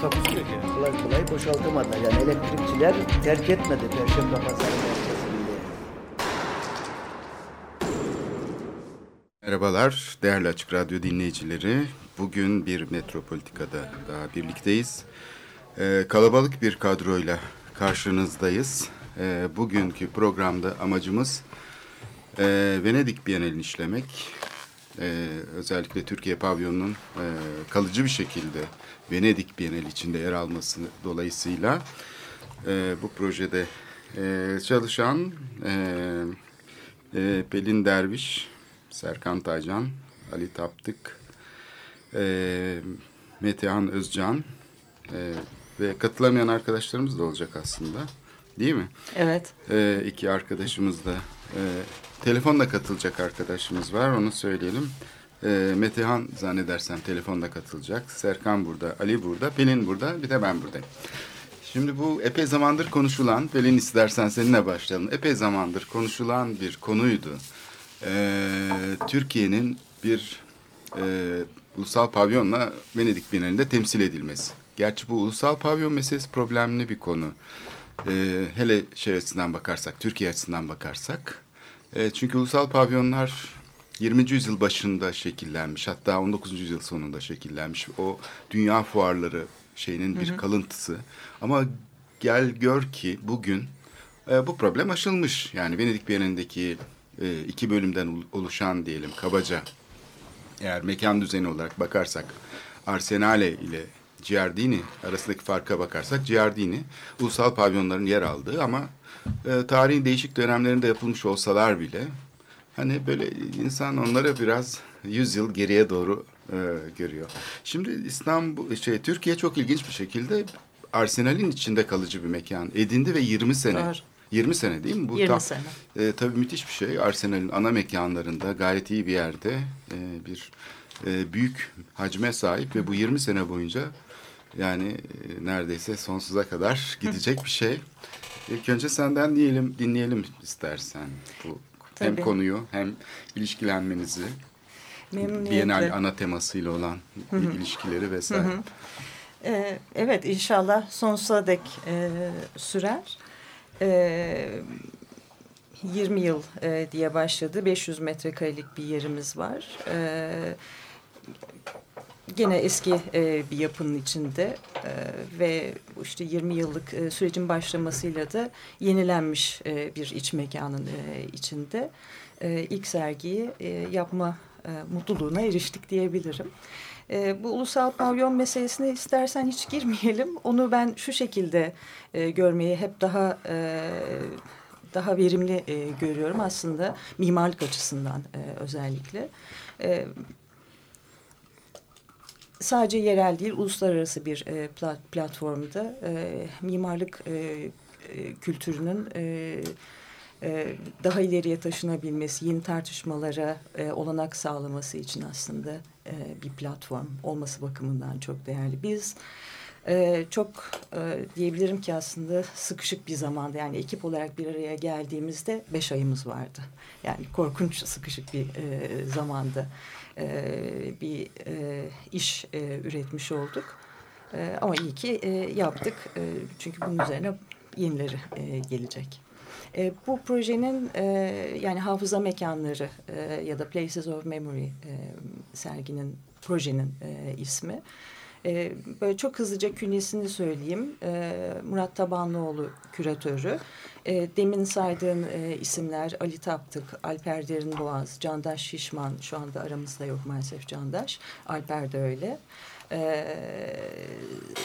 Takusuyor ki. kolay kolay boşaltamadılar. Yani elektrikçiler terk etmedi Perşembe Pazarı merkezini. Merhabalar değerli Açık Radyo dinleyicileri. Bugün bir Metropolitika'da daha birlikteyiz. Ee, kalabalık bir kadroyla karşınızdayız. Ee, bugünkü programda amacımız e, Venedik Bienalini işlemek. Ee, özellikle Türkiye pavyonunun e, kalıcı bir şekilde Venedik Bienali içinde yer alması dolayısıyla e, bu projede e, çalışan e, e, Pelin Derviş, Serkan Taycan, Ali Taptık, e, Metehan Özcan e, ve katılamayan arkadaşlarımız da olacak aslında. Değil mi? Evet. E, iki arkadaşımız da e, telefonla katılacak arkadaşımız var onu söyleyelim. E, Metehan zannedersem telefonla katılacak. Serkan burada, Ali burada, Pelin burada, bir de ben buradayım. Şimdi bu epey zamandır konuşulan, Pelin istersen seninle başlayalım. Epey zamandır konuşulan bir konuydu. Ee, Türkiye'nin bir e, ulusal pavyonla Venedik Bienalinde temsil edilmesi. Gerçi bu ulusal pavyon meselesi problemli bir konu. Ee, hele şey açısından bakarsak, Türkiye açısından bakarsak. Ee, çünkü ulusal pavyonlar 20. yüzyıl başında şekillenmiş. Hatta 19. yüzyıl sonunda şekillenmiş. O dünya fuarları şeyinin bir kalıntısı. Ama gel gör ki bugün e, bu problem aşılmış. Yani Venedik Bienalindeki e, iki bölümden ol- oluşan diyelim kabaca eğer mekan düzeni olarak bakarsak Arsenale ile Giardini arasındaki farka bakarsak Giardini ulusal pavyonların yer aldığı ama e, tarihin değişik dönemlerinde yapılmış olsalar bile hani böyle insan onlara biraz 100 yıl geriye doğru e, görüyor. Şimdi İstanbul şey Türkiye çok ilginç bir şekilde Arsenal'in içinde kalıcı bir mekan edindi ve 20 sene Doğru. 20 sene değil mi? Bu 20 tam- sene. e, tabii müthiş bir şey. Arsenal'in ana mekanlarında gayet iyi bir yerde e, bir e, büyük hacme sahip ve bu 20 sene boyunca yani e, neredeyse sonsuza kadar gidecek bir şey. İlk önce senden diyelim, dinleyelim istersen bu hem Tabii. konuyu hem ilişkilenmenizi. Bienal ana temasıyla olan ilişkileri vesaire. Ee, evet inşallah sonsuza dek e, sürer. Ee, 20 yıl e, diye başladı. 500 metrekarelik bir yerimiz var. Ee, gene eski e, bir yapının içinde e, ve işte 20 yıllık e, sürecin başlamasıyla da yenilenmiş e, bir iç mekanın e, içinde e, ilk sergiyi e, yapma e, mutluluğuna eriştik diyebilirim. E, bu ulusal pavyon meselesine istersen hiç girmeyelim. Onu ben şu şekilde e, görmeyi hep daha e, daha verimli e, görüyorum aslında mimarlık açısından e, özellikle. E, sadece yerel değil uluslararası bir e, plat, platformda e, mimarlık e, e, kültürünün e, e, daha ileriye taşınabilmesi, yeni tartışmalara e, olanak sağlaması için aslında e, bir platform olması bakımından çok değerli. Biz e, çok e, diyebilirim ki aslında sıkışık bir zamanda yani ekip olarak bir araya geldiğimizde beş ayımız vardı. Yani korkunç sıkışık bir e, zamanda e, bir e, iş e, üretmiş olduk. E, ama iyi ki e, yaptık e, çünkü bunun üzerine yenileri e, gelecek. E, bu projenin e, yani hafıza mekanları e, ya da Places of Memory e, serginin projenin e, ismi. E, böyle çok hızlıca künyesini söyleyeyim. E, Murat Tabanlıoğlu küratörü. E, demin saydığım e, isimler Ali Taptık, Alper Derinboğaz, Candaş Şişman şu anda aramızda yok maalesef Candaş. Alper de öyle. E,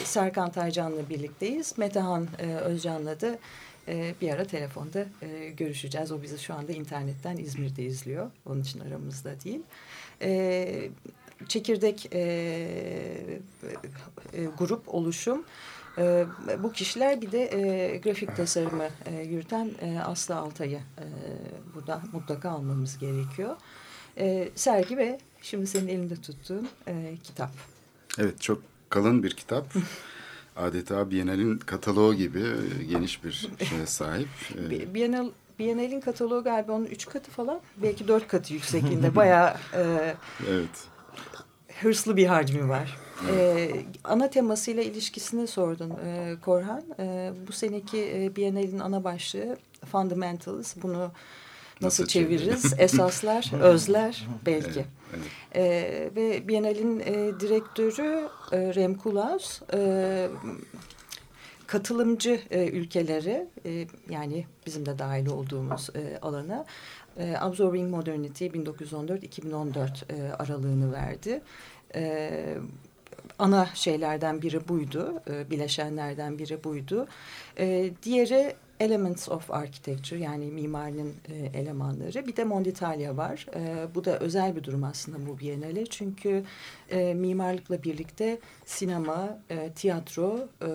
Serkan Taycan'la birlikteyiz. Metehan e, Özcan'la da e, bir ara telefonda e, görüşeceğiz. O bizi şu anda internetten İzmir'de izliyor. Onun için aramızda değil. E, çekirdek e, e, grup oluşum E, bu kişiler bir de e, grafik tasarımı e, yürüten e, Aslı Altay'ı e, burada mutlaka almamız gerekiyor. E, sergi ve şimdi senin elinde tuttuğun e, kitap. Evet çok kalın bir kitap. Adeta Biennale'in kataloğu gibi e, geniş bir şeye sahip. E, Bi- Bienal, Biennale'in kataloğu galiba onun üç katı falan. Belki dört katı yüksekliğinde. Bayağı e, evet. hırslı bir hacmi var. Ee, ana temasıyla ilişkisini sordun e, Korhan. E, bu seneki e, Biennale'in ana başlığı Fundamentals. Bunu nasıl, Nasıl çeviririz? Esaslar, özler belki. Evet, evet. Ee, ve Biennale'in e, direktörü e, Rem Koolhaas e, katılımcı e, ülkeleri e, yani bizim de dahil olduğumuz e, alana e, Absorbing Modernity 1914-2014 e, aralığını verdi. E, ana şeylerden biri buydu, e, bileşenlerden biri buydu. E, diğeri Elements of Architecture yani mimarinin e, elemanları. Bir de Monditalia var. E, bu da özel bir durum aslında bu Biennale. Çünkü e, mimarlıkla birlikte sinema, e, tiyatro, e,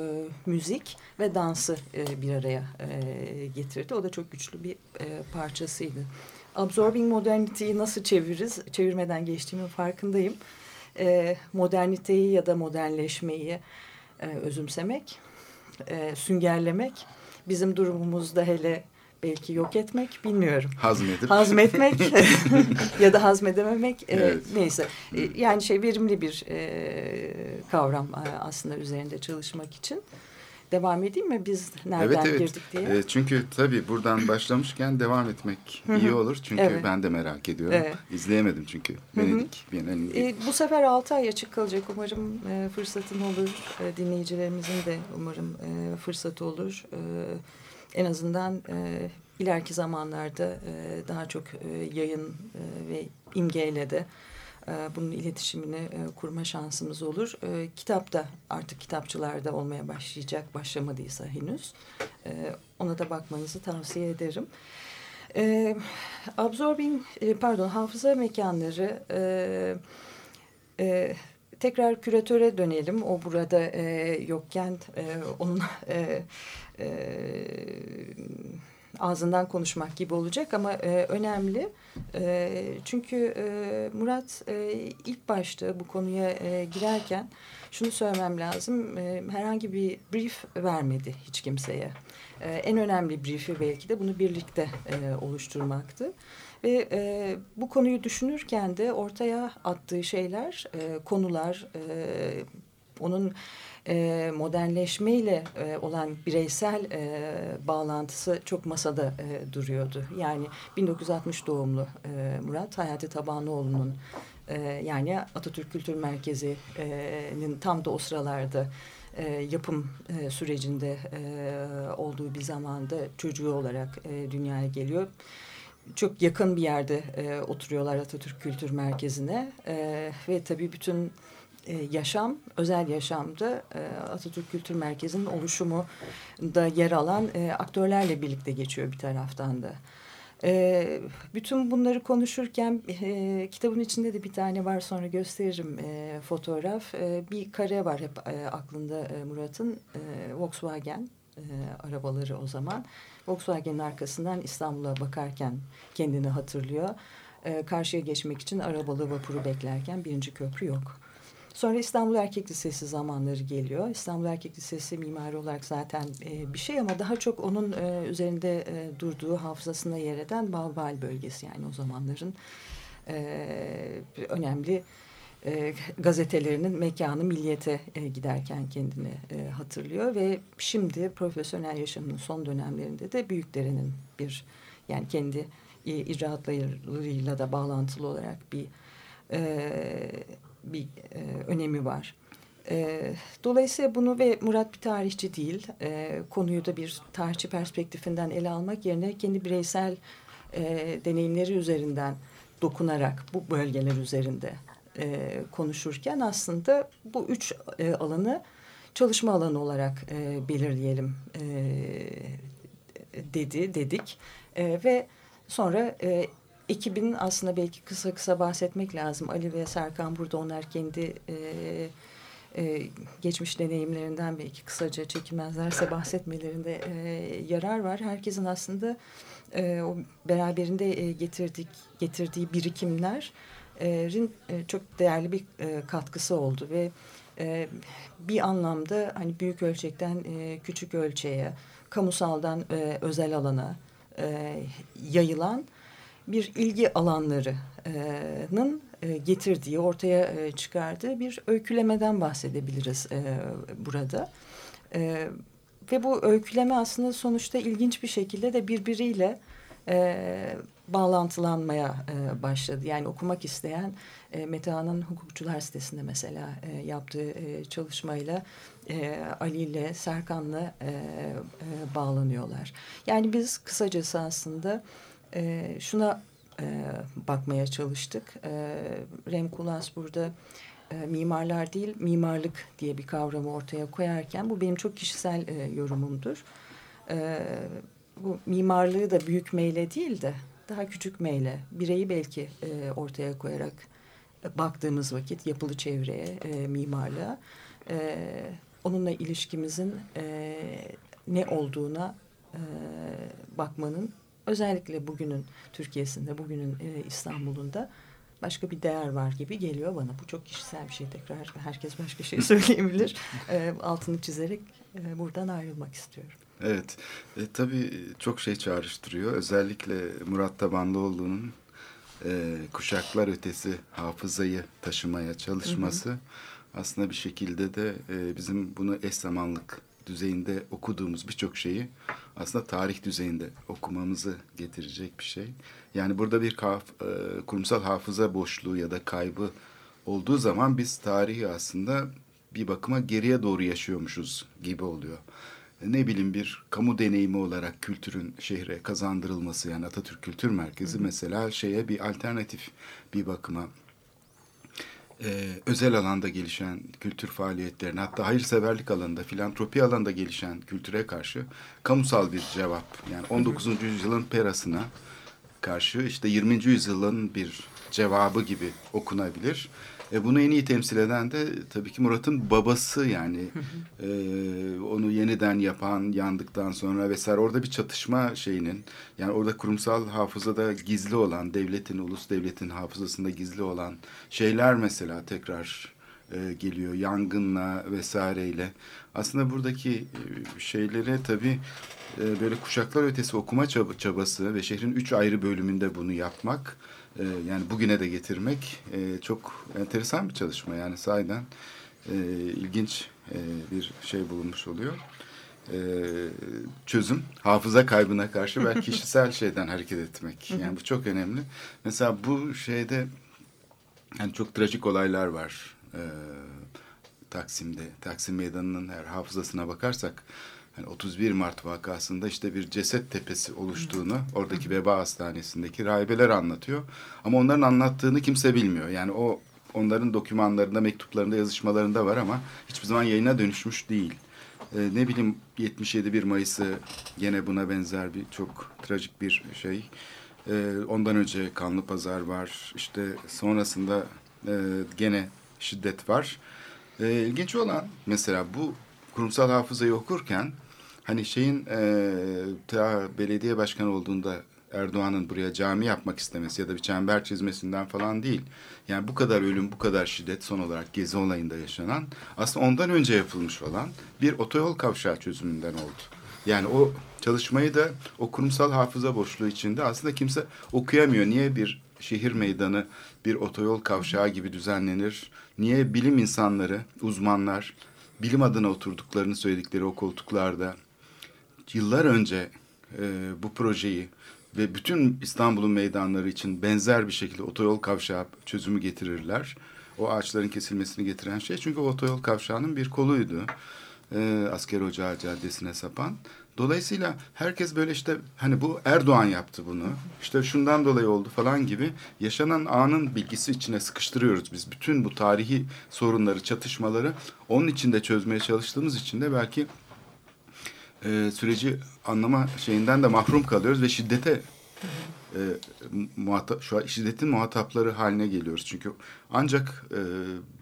müzik ve dansı e, bir araya e, getirdi. O da çok güçlü bir e, parçasıydı. Absorbing Modernity'yi nasıl çeviririz? Çevirmeden geçtiğimin farkındayım. E, moderniteyi ya da modernleşmeyi e, özümsemek, e, süngerlemek bizim durumumuzda hele belki yok etmek bilmiyorum. Hazmedip. Hazmetmek ya da hazmedememek e, Evet. neyse. E, yani şey verimli bir e, kavram e, aslında üzerinde çalışmak için. Devam edeyim mi biz nereden evet evet. girdik diye? E, çünkü tabii buradan başlamışken devam etmek iyi olur. Çünkü Evet. ben de merak ediyorum. Evet. İzleyemedim çünkü. Venedik Bienali'ni. E, bu sefer 6 ay açık kalacak. Umarım e, fırsatın olur. E, dinleyicilerimizin de umarım e, fırsatı olur. E, en azından e, ileriki zamanlarda e, daha çok e, yayın e, ve imgeyle de bunun iletişimini e, kurma şansımız olur. E, kitap da artık kitapçılarda olmaya başlayacak. Başlamadıysa henüz. E, ona da bakmanızı tavsiye ederim. E, absorbing, e, pardon hafıza mekanları e, e, tekrar küratöre dönelim. O burada e, yokken e, onun e, e, ağzından konuşmak gibi olacak ama e, önemli. E, çünkü e, Murat e, ilk başta bu konuya e, girerken şunu söylemem lazım. E, herhangi bir brief vermedi hiç kimseye. E, en önemli briefi belki de bunu birlikte e, oluşturmaktı. Ve e, bu konuyu düşünürken de ortaya attığı şeyler, e, konular, e, onun e, modernleşmeyle e, olan bireysel e, bağlantısı çok masada e, duruyordu. Yani 1960 doğumlu e, Murat Hayati Tabanoğlu'nun e, yani Atatürk Kültür Merkezi'nin tam da o sıralarda e, yapım e, sürecinde e, olduğu bir zamanda çocuğu olarak e, dünyaya geliyor çok yakın bir yerde e, oturuyorlar Atatürk Kültür Merkezi'ne e, ve tabii bütün e, yaşam, özel yaşamda e, Atatürk Kültür Merkezi'nin oluşumu da yer alan e, aktörlerle birlikte geçiyor bir taraftan da. Bütün bunları konuşurken kitabın içinde de bir tane var sonra gösteririm fotoğraf. Bir kare var hep aklında Murat'ın Volkswagen arabaları o zaman. Volkswagen'in arkasından İstanbul'a bakarken kendini hatırlıyor. Karşıya geçmek için arabalı vapuru beklerken birinci köprü yok. Sonra İstanbul Erkek Lisesi zamanları geliyor. İstanbul Erkek Lisesi mimari olarak zaten e, bir şey ama daha çok onun e, üzerinde e, durduğu hafızasına yer eden Balbal bölgesi yani o zamanların e, önemli e, gazetelerinin mekanı milliyete e, giderken kendini e, hatırlıyor ve şimdi profesyonel yaşamının son dönemlerinde de büyüklerinin bir yani kendi e, icraatlarıyla da bağlantılı olarak bir e, bir e, önemi var. E, dolayısıyla bunu ve Murat bir tarihçi değil, e, konuyu da bir tarihçi perspektifinden ele almak yerine kendi bireysel e, deneyimleri üzerinden dokunarak bu bölgeler üzerinde e, konuşurken aslında bu üç e, alanı çalışma alanı olarak e, belirleyelim e, dedi dedik e, ve sonra e, ekibin aslında belki kısa kısa bahsetmek lazım Ali ve Serkan burada onlar kendi e, e, geçmiş deneyimlerinden belki kısaca çekilmezlerse bahsetmelerinde e, yarar var. Herkesin aslında e, o beraberinde e, getirdik getirdiği birikimlerin e, çok değerli bir e, katkısı oldu ve e, bir anlamda hani büyük ölçekten e, küçük ölçeğe, kamusaldan e, özel alana e, yayılan bir ilgi alanlarının e, getirdiği, ortaya e, çıkardığı bir öykülemeden bahsedebiliriz e, burada. Ve bu öyküleme aslında sonuçta ilginç bir şekilde de birbiriyle bağlantılanmaya başladı. Yani okumak isteyen e, Metehan'ın hukukçular sitesinde mesela yaptığı e, çalışmayla Ali ile Serkan'la bağlanıyorlar. Yani biz kısacası aslında e, şuna e, bakmaya çalıştık. E, Rem Koolhaas burada e, mimarlar değil mimarlık diye bir kavramı ortaya koyarken bu benim çok kişisel e, yorumumdur. E, bu mimarlığı da büyük meyle değil de daha küçük meyle bireyi belki e, ortaya koyarak e, baktığımız vakit yapılı çevreye, e, mimarlığa e, onunla ilişkimizin e, ne olduğuna e, bakmanın özellikle bugünün Türkiye'sinde, bugünün e, İstanbul'unda başka bir değer var gibi geliyor bana. Bu çok kişisel bir şey tekrar. Herkes başka şey söyleyebilir. e, altını çizerek e, buradan ayrılmak istiyorum. Evet, e, tabii çok şey çağrıştırıyor. Özellikle Murat Tabanlıoğlu'nun e, kuşaklar ötesi hafızayı taşımaya çalışması... Hı hı aslında bir şekilde de e, bizim bunu eş zamanlık düzeyinde okuduğumuz birçok şeyi aslında tarih düzeyinde okumamızı getirecek bir şey. Yani burada bir kaf, e, kurumsal hafıza boşluğu ya da kaybı olduğu zaman biz tarihi aslında bir bakıma geriye doğru yaşıyormuşuz gibi oluyor. Ne bileyim bir kamu deneyimi olarak kültürün şehre kazandırılması yani Atatürk Kültür Merkezi hı. mesela şeye bir alternatif bir bakıma e, özel alanda gelişen kültür faaliyetlerine hatta hayırseverlik alanında, filantropi alanında gelişen kültüre karşı kamusal bir cevap. Yani 19. yüzyılın perasına karşı işte 20. yüzyılın bir cevabı gibi okunabilir. E, bunu en iyi temsil eden de tabii ki Murat'ın babası yani. E, onu yeniden yapan yandıktan sonra vesaire. Orada bir çatışma şeyinin yani orada kurumsal hafızada gizli olan devletin ulus devletin hafızasında gizli olan şeyler mesela tekrar e, geliyor yangınla vesaireyle aslında buradaki e, şeylere tabii e, böyle kuşaklar ötesi okuma çabası ve şehrin üç ayrı bölümünde bunu yapmak e, yani bugüne de getirmek e, çok enteresan bir çalışma. Yani sahiden e, ilginç e, bir şey bulunmuş oluyor. E, çözüm hafıza kaybına karşı belki kişisel şeyden hareket etmek. Yani bu çok önemli. Mesela bu şeyde yani çok trajik olaylar var. E, Taksim'de, Taksim Meydanı'nın her hafızasına bakarsak yani 31 Mart vakasında işte bir ceset tepesi oluştuğunu oradaki veba hastanesindeki rahibeler anlatıyor. Ama onların anlattığını kimse bilmiyor. Yani o onların dokümanlarında, mektuplarında, yazışmalarında var ama hiçbir zaman yayına dönüşmüş değil. Ee, ne bileyim 77 1 Mayıs'ı gene buna benzer bir çok trajik bir şey. Ee, ondan önce Kanlı Pazar var. İşte sonrasında e, gene şiddet var. Ee, ilginç olan mesela bu kurumsal hafızayı okurken Hani şeyin e, ta belediye başkanı olduğunda Erdoğan'ın buraya cami yapmak istemesi ya da bir çember çizmesinden falan değil. Yani bu kadar ölüm, bu kadar şiddet son olarak Gezi olayında yaşanan aslında ondan önce yapılmış olan bir otoyol kavşağı çözümünden oldu. Yani o çalışmayı da o kurumsal hafıza boşluğu içinde aslında kimse okuyamıyor. Niye bir şehir meydanı bir otoyol kavşağı gibi düzenlenir? Niye bilim insanları, uzmanlar bilim adına oturduklarını söyledikleri o koltuklarda yıllar önce e, bu projeyi ve bütün İstanbul'un meydanları için benzer bir şekilde otoyol kavşağı çözümü getirirler. O ağaçların kesilmesini getiren şey çünkü o otoyol kavşağının bir koluydu. E, Asker Ocağı Caddesi'ne sapan. Dolayısıyla herkes böyle işte hani bu Erdoğan yaptı bunu. İşte şundan dolayı oldu falan gibi yaşanan anın bilgisi içine sıkıştırıyoruz biz. Bütün bu tarihi sorunları, çatışmaları onun içinde çözmeye çalıştığımız için de belki e, süreci anlama şeyinden de mahrum kalıyoruz ve şiddete e, muhatap, şu an şiddetin muhatapları haline geliyoruz. Çünkü ancak e,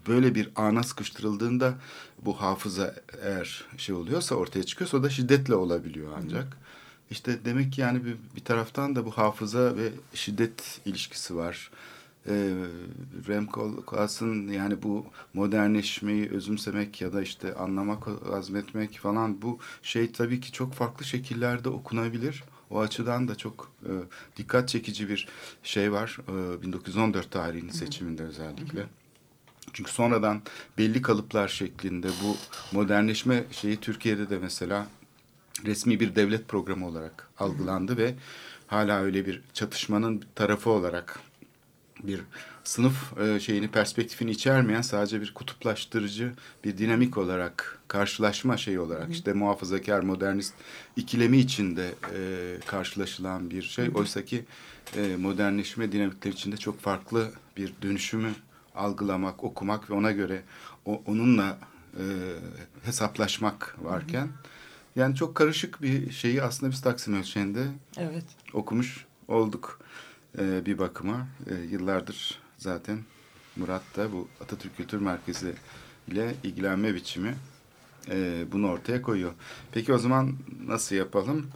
böyle bir ana sıkıştırıldığında bu hafıza eğer şey oluyorsa ortaya çıkıyorsa o da şiddetle olabiliyor ancak. İşte demek ki yani bir, bir taraftan da bu hafıza ve şiddet ilişkisi var. Ee, Rem Koolhaas'ın yani bu modernleşmeyi özümsemek ya da işte anlamak, azmetmek falan bu şey tabii ki çok farklı şekillerde okunabilir. O açıdan da çok e, dikkat çekici bir şey var. E, 1914 tarihinin seçiminde özellikle. Çünkü sonradan belli kalıplar şeklinde bu modernleşme şeyi Türkiye'de de mesela resmi bir devlet programı olarak algılandı ve hala öyle bir çatışmanın tarafı olarak bir sınıf e, şeyini perspektifini içermeyen sadece bir kutuplaştırıcı bir dinamik olarak karşılaşma şeyi olarak işte muhafazakar modernist ikilemi içinde e, karşılaşılan bir şey. Oysa ki e, modernleşme dinamikleri içinde çok farklı bir dönüşümü algılamak, okumak ve ona göre o, onunla e, hesaplaşmak varken yani çok karışık bir şeyi aslında biz Taksim ölçeğinde Evet. okumuş olduk e, bir bakıma. E, yıllardır zaten Murat da bu Atatürk Kültür Merkezi ile ilgilenme biçimi e, bunu ortaya koyuyor. Peki o zaman nasıl yapalım?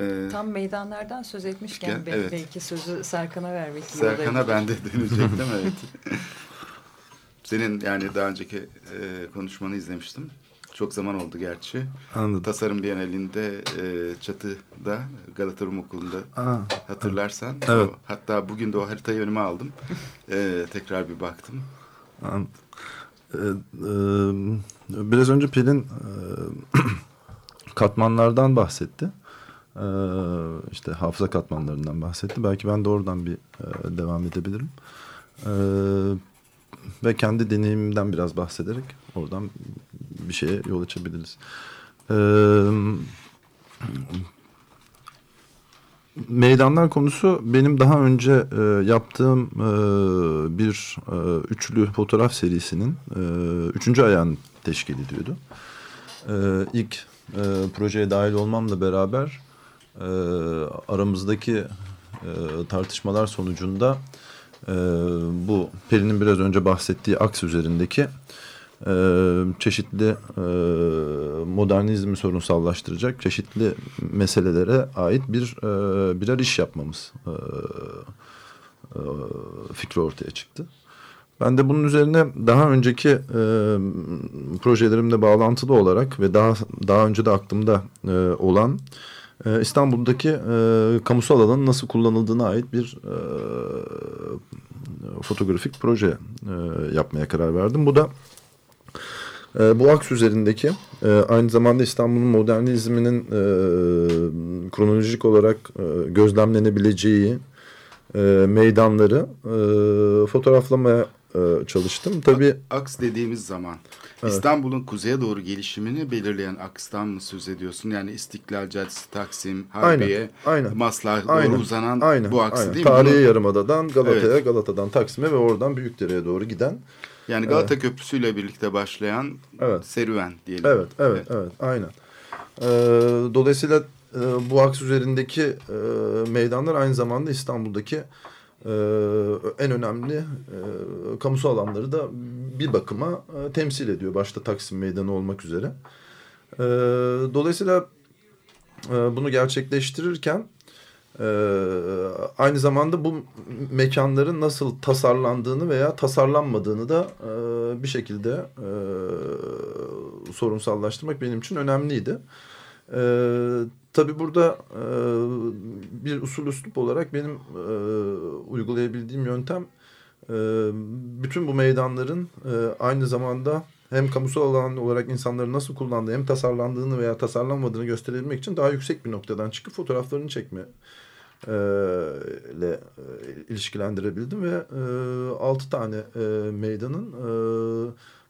E, Tam meydanlardan söz etmişken Gel, be- evet. belki sözü Serkan'a vermek iyi Serkan'a ben de dönecektim evet. Senin yani daha önceki e, konuşmanı izlemiştim. Çok zaman oldu gerçi. Anladım. Tasarım Bienalinde e, çatıda Galata Rum Okulu'nda Aa, hatırlarsan. Evet. O- hatta bugün de o haritayı önüme aldım. E, tekrar bir baktım. anladım. Ee, e, biraz önce Pelin e, katmanlardan bahsetti. Ee, işte hafıza katmanlarından bahsetti. Belki ben de oradan bir e, devam edebilirim. Ee, ve kendi deneyimimden biraz bahsederek oradan bir şeye yol açabiliriz. Ee, meydanlar konusu benim daha önce e, yaptığım e, bir e, üçlü fotoğraf serisinin e, üçüncü ayağını teşkil ediyordu. E, ilk e, projeye dahil olmamla beraber e, aramızdaki e, tartışmalar sonucunda e, bu Peri'nin biraz önce bahsettiği aks üzerindeki e, çeşitli e, modernizmi sorunsallaştıracak çeşitli meselelere ait bir e, birer iş yapmamız e, e, fikri ortaya çıktı. Ben de bunun üzerine daha önceki e, projelerimle bağlantılı olarak ve daha daha önce de aklımda e, olan e, İstanbul'daki e, kamusal alanın nasıl kullanıldığına ait bir e, fotoğrafik proje e, yapmaya karar verdim. Bu da e, bu aks üzerindeki e, aynı zamanda İstanbul'un modernizminin e, kronolojik olarak e, gözlemlenebileceği e, meydanları e, fotoğraflamaya çalıştım. Tabii Aks dediğimiz zaman İstanbul'un kuzeye doğru gelişimini belirleyen akstan mı söz ediyorsun? Yani İstiklal Caddesi, Taksim, Harbiye. Maslak'a doğru Aynen, uzanan aynen, bu aks aynen. değil mi? Tarihi Yarımada'dan Galata'ya, Evet. Galata'dan Taksim'e ve oradan Büyükdere'ye doğru giden. Yani Galata Köprüsü ile birlikte başlayan Evet. serüven diyelim. Evet, evet, evet, aynen. Ee, dolayısıyla e, bu aks üzerindeki e, meydanlar aynı zamanda İstanbul'daki e, en önemli e, kamusal alanları da bir bakıma e, temsil ediyor. Başta Taksim Meydanı olmak üzere. E, dolayısıyla e, bunu gerçekleştirirken e, aynı zamanda bu mekanların nasıl tasarlandığını veya tasarlanmadığını da bir şekilde sorunsallaştırmak benim için önemliydi. E, tabii burada e, bir usul üslup olarak benim e, uygulayabildiğim yöntem e, bütün bu meydanların e, aynı zamanda hem kamusal alan olarak insanların nasıl kullandığı hem tasarlandığını veya tasarlanmadığını gösterebilmek için daha yüksek bir noktadan çıkıp fotoğraflarını çekme e, ile e, ilişkilendirebildim ve e, altı tane e, meydanın e,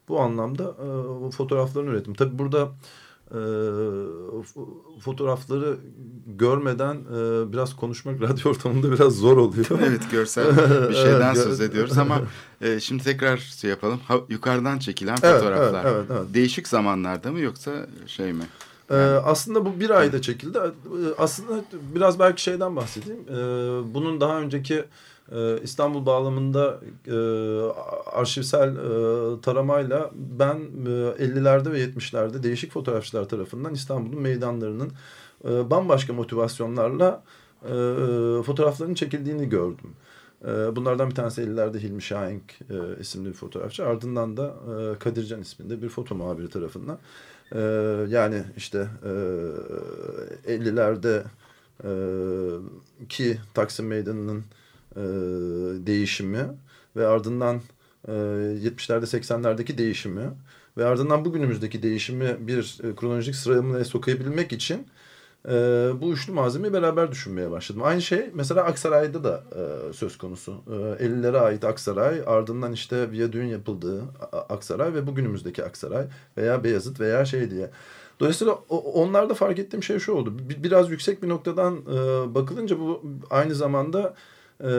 bu anlamda e, fotoğraflarını ürettim. Tabii burada e, fo- fotoğrafları görmeden e, biraz konuşmak radyo ortamında biraz zor oluyor. Evet görsel bir şeyden Evet, söz ediyoruz ama e, şimdi tekrar şey yapalım. Ha, yukarıdan çekilen Evet, fotoğraflar. evet, evet, evet. Değişik zamanlarda mı yoksa şey mi? Ee, aslında bu bir ayda çekildi. Ee, Aslında biraz belki şeyden bahsedeyim. Ee, bunun daha önceki e, İstanbul bağlamında e, arşivsel e, taramayla ben e, 50'lerde ve 70'lerde değişik fotoğrafçılar tarafından İstanbul'un meydanlarının e, bambaşka motivasyonlarla e, fotoğrafların çekildiğini gördüm. Bunlardan bir tanesi 50'lerde Hilmi Şahenk isimli bir fotoğrafçı. Ardından da Kadircan isminde bir foto muhabiri tarafından. Yani işte e, 50'lerde e, ki Taksim Meydanı'nın e, değişimi ve ardından e, 70'lerde 80'lerdeki değişimi ve ardından bugünümüzdeki değişimi bir e, kronolojik sıralamaya sokabilmek için e, bu üçlü malzemeyi beraber düşünmeye başladım. Aynı şey mesela Aksaray'da da söz konusu. E, 50'lere ait Aksaray ardından işte viyadüğün yapıldığı Aksaray ve bugünümüzdeki Aksaray veya Beyazıt veya şey diye. Dolayısıyla onlarda fark ettiğim şey şu oldu. Bir- Biraz yüksek bir noktadan bakılınca bu aynı zamanda e,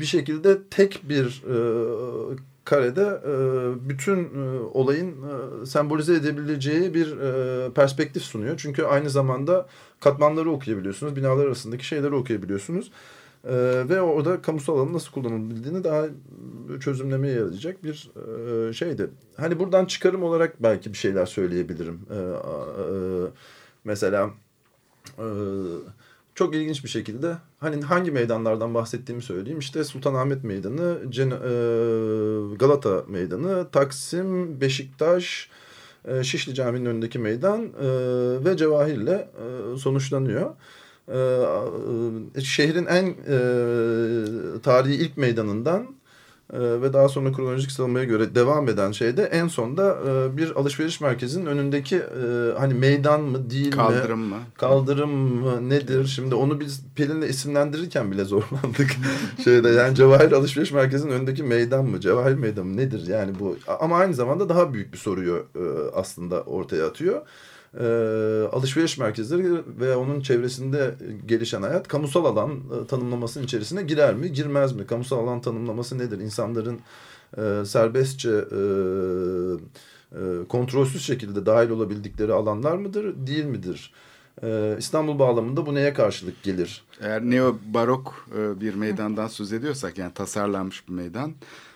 bir şekilde tek bir e, karede e, bütün e, olayın sembolize edebileceği bir perspektif sunuyor. Çünkü aynı zamanda katmanları okuyabiliyorsunuz, binalar arasındaki şeyleri okuyabiliyorsunuz. E, ve orada kamusal alanın nasıl kullanılabildiğini daha çözümlemeye yarayacak bir e, şeydi. Hani buradan çıkarım olarak belki bir şeyler söyleyebilirim. E, e, mesela e, çok ilginç bir şekilde hani hangi meydanlardan bahsettiğimi söyleyeyim. İşte Sultanahmet Meydanı, Cen e, Galata Meydanı, Taksim, Beşiktaş, e, Şişli Camii'nin önündeki meydan e, ve Cevahir'le e, sonuçlanıyor. E, e, şehrin en e, tarihi ilk meydanından e, ve daha sonra kronolojik sıralamaya göre devam eden şeyde en sonda e, bir alışveriş merkezinin önündeki e, hani meydan mı değil mi? Kaldırım mı? Kaldırım mı nedir? Şimdi onu biz Pelin'le isimlendirirken bile zorlandık. Şeyde yani Cevahir Alışveriş Merkezi'nin önündeki meydan mı? Cevahir Meydanı mı? Nedir yani bu? Ama aynı zamanda daha büyük bir soruyu e, aslında ortaya atıyor. E, alışveriş merkezleri ve onun çevresinde gelişen hayat kamusal alan e, tanımlamasının içerisine girer mi? Girmez mi? Kamusal alan tanımlaması nedir? İnsanların e, serbestçe e, e, kontrolsüz şekilde dahil olabildikleri alanlar mıdır? Değil midir? Ee, İstanbul bağlamında bu neye karşılık gelir? Eğer neo barok e, bir meydandan söz ediyorsak yani tasarlanmış bir meydan.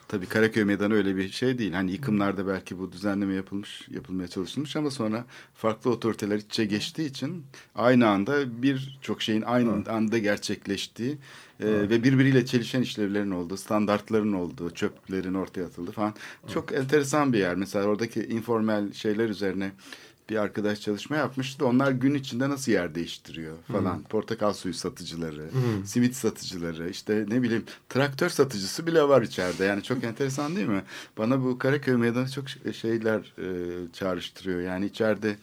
Tabii Karaköy Meydanı öyle bir şey değil. Hani yıkımlarda belki bu düzenleme yapılmış, yapılmaya çalışılmış ama sonra farklı otoriteler iç içe geçtiği için aynı anda birçok şeyin aynı anda gerçekleştiği e, ve birbiriyle çelişen işlevlerin olduğu, standartların olduğu, çöplerin ortaya atıldığı falan. Çok enteresan bir yer. Mesela oradaki informal şeyler üzerine bir arkadaş çalışma yapmıştı. Onlar gün içinde nasıl yer değiştiriyor falan. Portakal suyu satıcıları, simit satıcıları, işte ne bileyim traktör satıcısı bile var içeride. Yani çok enteresan değil mi? Bana bu Karaköy meydanı çok şeyler e, çağrıştırıyor. Yani içeride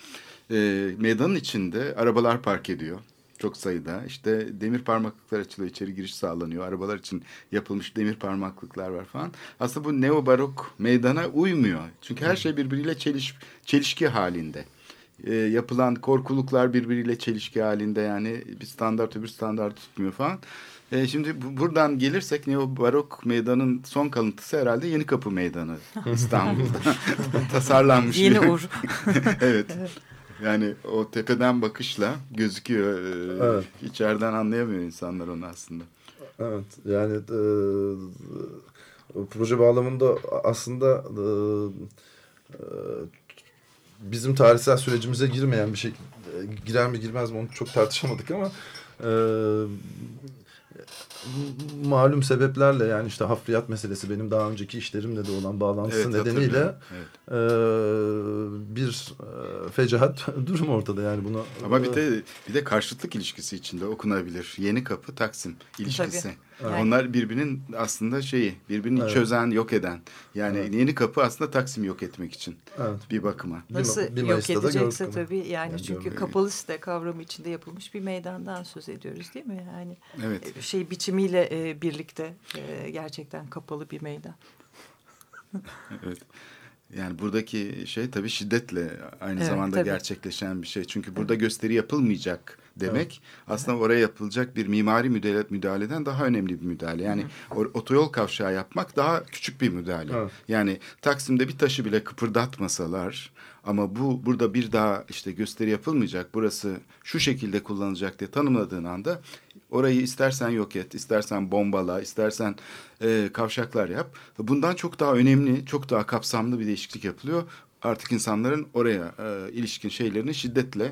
e, meydanın içinde arabalar park ediyor. Çok sayıda. İşte demir parmaklıklar açılıyor. içeri giriş sağlanıyor. Arabalar için yapılmış demir parmaklıklar var falan. Aslında bu neo barok meydana uymuyor. Çünkü her şey birbiriyle çeliş, çelişki halinde. Ee, yapılan korkuluklar birbiriyle çelişki halinde yani bir standart öbür standart tutmuyor falan. Ee, şimdi bu, buradan gelirsek neo barok meydanın son kalıntısı herhalde Yeni Kapı Meydanı İstanbul'da. Tasarlanmış. Yeni bir- Ur. evet. Yani o tepeden bakışla gözüküyor. Ee, Evet. İçeriden anlayamıyor insanlar onu aslında. Evet yani e, proje bağlamında aslında e, e, bizim tarihsel sürecimize girmeyen bir şey e, girer mi girmez mi onu çok tartışamadık ama e, malum sebeplerle yani işte hafriyat meselesi benim daha önceki işlerimle de olan bağlantısı Evet, nedeniyle. Evet. e, bir e, fecaat durum ortada yani bunu Ama bir de bir de karşıtlık ilişkisi içinde okunabilir. Yeni Kapı Taksim ilişkisi. Tabii. Onlar birbirinin aslında şeyi, birbirini Evet. çözen, yok eden. Yani Evet. Yeni Kapı aslında Taksim'i yok etmek için evet. bir bakıma. Bir- Nasıl bir yok edecekse tabii yani Yani çünkü görmeyi- kapalı site kavramı içinde yapılmış bir meydandan söz ediyoruz değil mi? Yani Evet. e, şey biçimiyle e, birlikte e, gerçekten kapalı bir meydan. Evet. Yani buradaki şey tabii şiddetle aynı Evet, zamanda tabii. gerçekleşen bir şey. Çünkü burada gösteri yapılmayacak demek aslında oraya yapılacak bir mimari müdahale, müdahaleden daha önemli bir müdahale. Yani o, otoyol kavşağı yapmak daha küçük bir müdahale. Evet. Yani Taksim'de bir taşı bile kıpırdatmasalar ama bu burada bir daha işte gösteri yapılmayacak. Burası şu şekilde kullanılacak diye tanımladığın anda orayı istersen yok et, istersen bombala, istersen e, kavşaklar yap. Bundan çok daha önemli, çok daha kapsamlı bir değişiklik yapılıyor. Artık insanların oraya e, ilişkin şeylerini şiddetle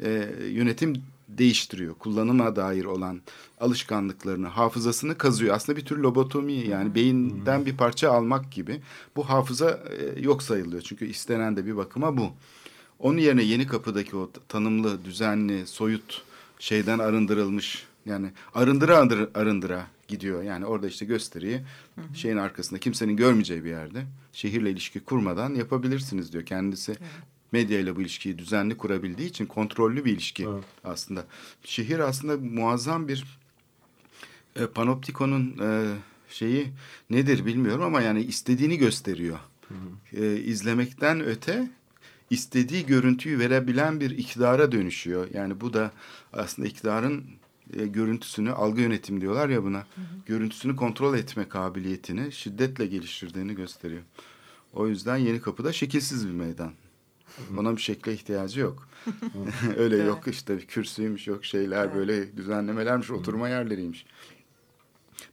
e, yönetim değiştiriyor. Kullanıma dair olan alışkanlıklarını, hafızasını kazıyor. Aslında bir tür lobotomi yani beyinden bir parça almak gibi. Bu hafıza e, yok sayılıyor. Çünkü istenen de bir bakıma bu. Onun yerine yeni kapıdaki o tanımlı, düzenli, soyut şeyden arındırılmış yani arındıra arındıra, arındıra gidiyor. Yani orada işte gösteriyi şeyin arkasında kimsenin görmeyeceği bir yerde şehirle ilişki kurmadan yapabilirsiniz diyor. Kendisi medya ile bu ilişkiyi düzenli kurabildiği için kontrollü bir ilişki Evet. aslında. Şehir aslında muazzam bir e, panoptikonun e, şeyi nedir bilmiyorum ama yani istediğini gösteriyor. E, izlemekten öte istediği görüntüyü verebilen bir iktidara dönüşüyor. Yani bu da aslında iktidarın e, görüntüsünü algı yönetimi diyorlar ya buna. Görüntüsünü kontrol etme kabiliyetini şiddetle geliştirdiğini gösteriyor. O yüzden Yeni Kapı'da şekilsiz bir meydan. Ona bir şekle ihtiyacı yok. Öyle yok işte kürsüymüş yok şeyler böyle düzenlemelermiş oturma yerleriymiş.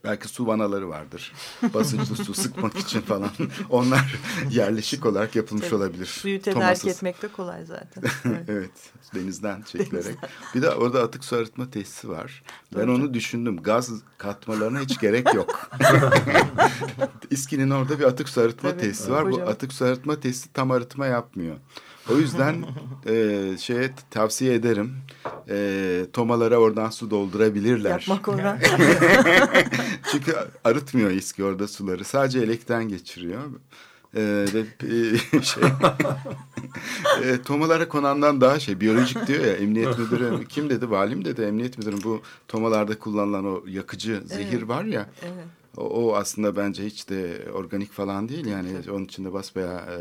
Belki su vanaları vardır. Basınçlı su sıkmak için falan. Onlar yerleşik olarak yapılmış Tabii. olabilir. Suyu tedarik Tomasız. etmek de kolay zaten. Evet. evet denizden çekilerek. Bir de orada atık su arıtma tesisi var. Ben onu düşündüm. Gaz katmalarına hiç gerek yok. İSKİ'nin orada bir atık su arıtma Tabii, tesisi var. Bu kocaman. atık su arıtma tesisi tam arıtma yapmıyor. O yüzden e, şeye tavsiye ederim. E, tomalara oradan su doldurabilirler. Yapmak ona. Çünkü arıtmıyor İSKİ orada suları. Sadece elekten geçiriyor. Ee, ve e, şey e, tomalara konandan daha şey biyolojik diyor ya emniyet müdürü kim dedi valim dedi emniyet müdürü bu tomalarda kullanılan o yakıcı zehir var ya Evet. o, o aslında bence hiç de organik falan değil yani onun içinde basbayağı e,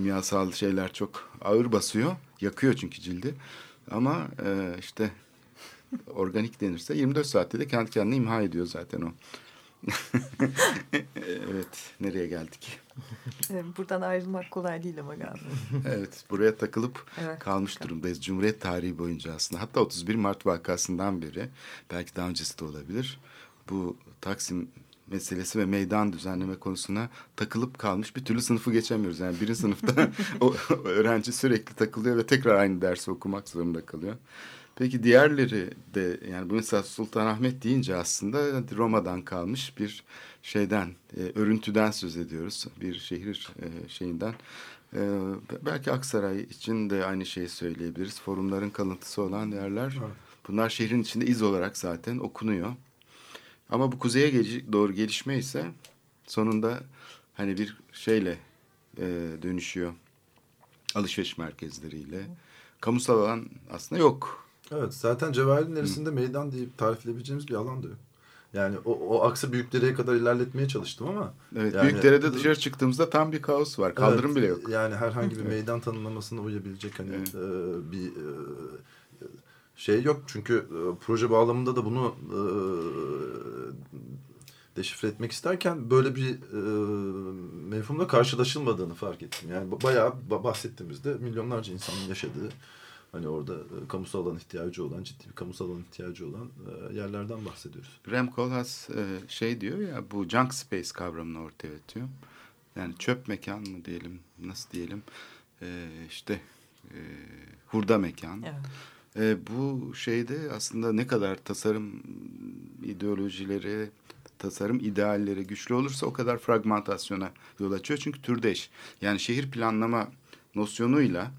kimyasal şeyler çok ağır basıyor yakıyor çünkü cildi ama e, işte organik denirse 24 saatte de kendi kendine imha ediyor zaten o. evet nereye geldik? Evet, Buradan ayrılmak kolay değil ama galiba. Evet buraya takılıp Evet. kalmış durumdayız. Cumhuriyet tarihi boyunca aslında hatta 31 Mart vakasından beri belki daha öncesi de olabilir. Bu Taksim meselesi ve meydan düzenleme konusuna takılıp kalmış bir türlü sınıfı geçemiyoruz. Yani birinci sınıfta o öğrenci sürekli takılıyor ve tekrar aynı dersi okumak zorunda kalıyor. Peki diğerleri de yani bu mesela Sultanahmet deyince aslında Roma'dan kalmış bir şeyden, e, örüntüden söz ediyoruz. Bir şehir e, şeyinden. E, belki Aksaray için de aynı şeyi söyleyebiliriz. Forumların kalıntısı olan yerler. Bunlar şehrin içinde iz olarak zaten okunuyor. Ama bu kuzeye geliş- doğru gelişme ise sonunda hani bir şeyle e, dönüşüyor. Alışveriş merkezleriyle. Kamusal alan aslında yok. Evet zaten Cevahir'in neresinde meydan deyip tarifleyebileceğimiz bir alan da yok. Yani o, o aksı büyüklereye kadar ilerletmeye çalıştım ama. Evet, yani- Büyükdere'de dışarı çıktığımızda tam bir kaos var. Kaldırım Evet, bile yok. Yani herhangi bir meydan tanımlamasına uyabilecek hani Evet. e, bir e, şey yok. Çünkü e, proje bağlamında da bunu e, deşifre etmek isterken böyle bir e, mefhumla karşılaşılmadığını fark ettim. Yani ba- bayağı ba- bahsettiğimizde milyonlarca insanın yaşadığı hani orada e, kamusal alan ihtiyacı olan, ciddi bir kamusal alan ihtiyacı olan e, yerlerden bahsediyoruz. Rem Koolhaas e, şey diyor ya bu junk space kavramını ortaya atıyor. Yani çöp mekan mı diyelim, nasıl diyelim, e, işte e, hurda mekan. Evet. E, bu şeyde aslında ne kadar tasarım ideolojileri, tasarım idealleri güçlü olursa o kadar fragmentasyona yol açıyor. Çünkü türdeş. Yani şehir planlama nosyonuyla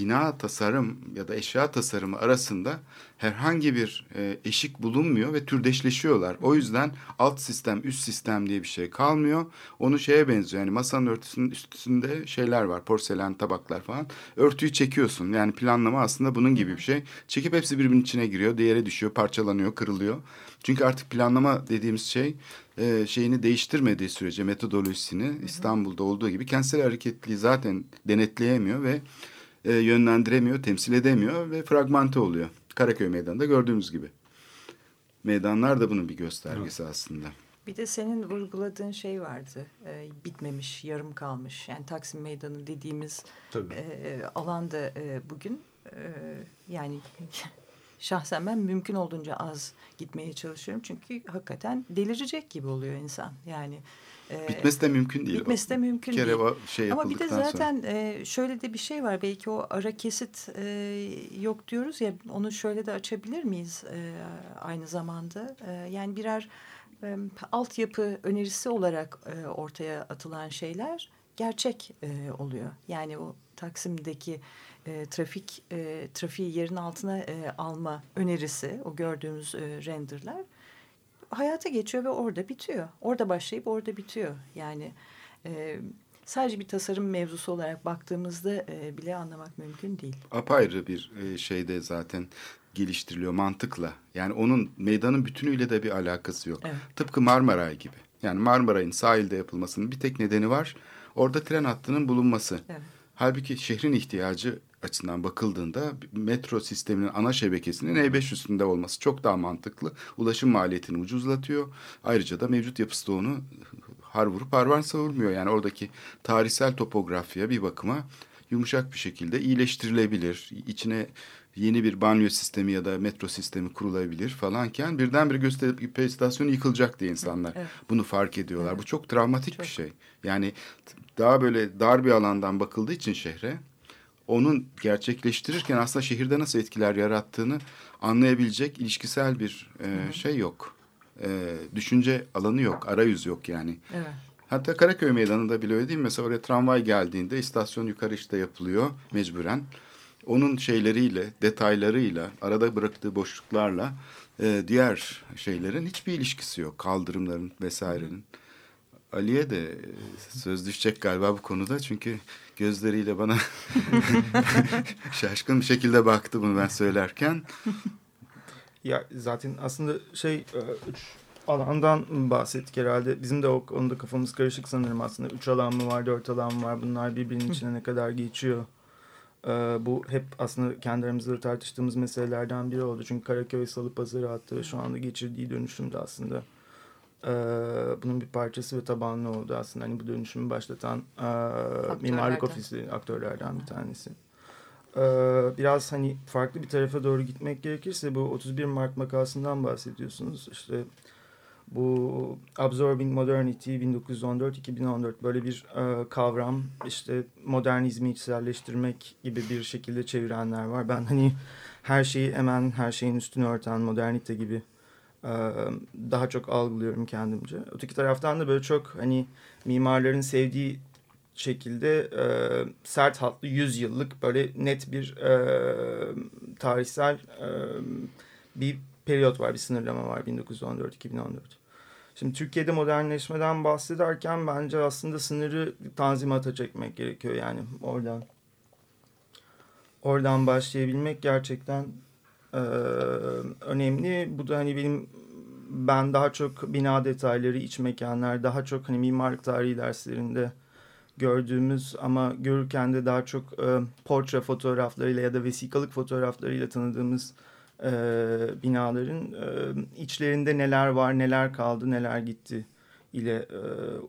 bina tasarım ya da eşya tasarımı arasında herhangi bir e, eşik bulunmuyor ve türdeşleşiyorlar. O yüzden alt sistem, üst sistem diye bir şey kalmıyor. Onu şeye benziyor. Yani masanın örtüsünün üstünde şeyler var. Porselen tabaklar falan. Örtüyü çekiyorsun. Yani planlama aslında bunun gibi bir şey. Çekip hepsi birbirinin içine giriyor. Diğeri düşüyor, parçalanıyor, kırılıyor. Çünkü artık planlama dediğimiz şey e, şeyini değiştirmediği sürece metodolojisini İstanbul'da olduğu gibi kentsel hareketliği zaten denetleyemiyor ve e, yönlendiremiyor, temsil edemiyor ve fragmente oluyor. Karaköy Meydanı'nda gördüğümüz gibi. Meydanlar da bunun bir göstergesi aslında. Bir de senin vurguladığın şey vardı. E, bitmemiş, yarım kalmış. Yani Taksim Meydanı dediğimiz Tabii. e, alanda e, bugün e, yani şahsen ben mümkün olduğunca az gitmeye çalışıyorum. Çünkü hakikaten delirecek gibi oluyor insan. Yani Bitmesi de mümkün değil. bitmesi de mümkün bir kere değil. şey Ama bir de zaten sonra. e, şöyle de bir şey var. Belki o ara kesit e, yok diyoruz ya onu şöyle de açabilir miyiz e, aynı zamanda? Yani birer altyapı önerisi olarak ortaya atılan şeyler gerçek oluyor. Yani o Taksim'deki e, trafik e, trafiği yerin altına e, alma önerisi, o gördüğümüz e, renderler hayata geçiyor ve orada bitiyor. Orada başlayıp orada bitiyor. Yani e, sadece bir tasarım mevzusu olarak baktığımızda e, bile anlamak mümkün değil. apayrı bir e, şeyde zaten geliştiriliyor mantıkla. Yani onun meydanın bütünüyle de bir alakası yok. Evet. Tıpkı Marmaray gibi. Yani Marmaray'ın sahilde yapılmasının bir tek nedeni var. Orada tren hattının bulunması. Evet. Halbuki şehrin ihtiyacı açısından bakıldığında metro sisteminin ana şebekesinin E5 üstünde olması çok daha mantıklı. Ulaşım maliyetini ucuzlatıyor. Ayrıca da mevcut yapısı da onu har vurup harvan savurmuyor. Yani oradaki tarihsel topografya bir bakıma yumuşak bir şekilde iyileştirilebilir. İçine yeni bir banyo sistemi ya da metro sistemi kurulabilir falanken birdenbire gösteri istasyonu yıkılacak diye insanlar Evet. bunu fark ediyorlar. Bu çok travmatik Çok. bir şey. Yani daha böyle dar bir alandan bakıldığı için şehre onun gerçekleştirirken aslında şehirde nasıl etkiler yarattığını anlayabilecek ilişkisel bir e, şey yok. E, düşünce alanı yok, arayüz yok yani. Evet. Hatta Karaköy Meydanı'nda bile öyle değil mi? Mesela oraya tramvay geldiğinde istasyon yukarı işte yapılıyor mecburen. Onun şeyleriyle, detaylarıyla, arada bıraktığı boşluklarla e, diğer şeylerin hiçbir ilişkisi yok. Kaldırımların vesairenin. Ali'ye de söz düşecek galiba bu konuda. Çünkü gözleriyle bana şaşkın bir şekilde baktı bunu ben söylerken. Ya zaten aslında şey e, üç alandan bahsettik herhalde. Bizim de o konuda kafamız karışık sanırım aslında. Üç alan mı var, dört alan mı var? Bunlar birbirinin içine ne kadar geçiyor? E, bu hep aslında kendi aramızda tartıştığımız meselelerden biri oldu. Çünkü Karaköy Salı Pazarı hattı ve şu anda geçirdiği dönüşüm de aslında e, bunun bir parçası ve tabanlı oldu aslında. Hani bu dönüşümü başlatan e, mimarlık ofisi aktörlerden bir tanesi. Ee, biraz hani farklı bir tarafa doğru gitmek gerekirse bu 31 Mart makasından bahsediyorsunuz. İşte bu Absorbing Modernity 1914-2014 böyle bir e, kavram işte modernizmi içselleştirmek gibi bir şekilde çevirenler var. Ben hani her şeyi hemen her şeyin üstünü örten modernite gibi e, daha çok algılıyorum kendimce. Öteki taraftan da böyle çok hani mimarların sevdiği şekilde e, sert hatlı 100 yıllık böyle net bir e, tarihsel e, bir periyot var, bir sınırlama var 1914-2014. Şimdi Türkiye'de modernleşmeden bahsederken bence aslında sınırı tanzimata çekmek gerekiyor yani oradan. Oradan başlayabilmek gerçekten e, önemli. Bu da hani benim ben daha çok bina detayları, iç mekanlar, daha çok hani mimarlık tarihi derslerinde gördüğümüz ama görürken de daha çok e, portre fotoğraflarıyla ya da vesikalık fotoğraflarıyla tanıdığımız e, binaların e, içlerinde neler var, neler kaldı, neler gitti ile e,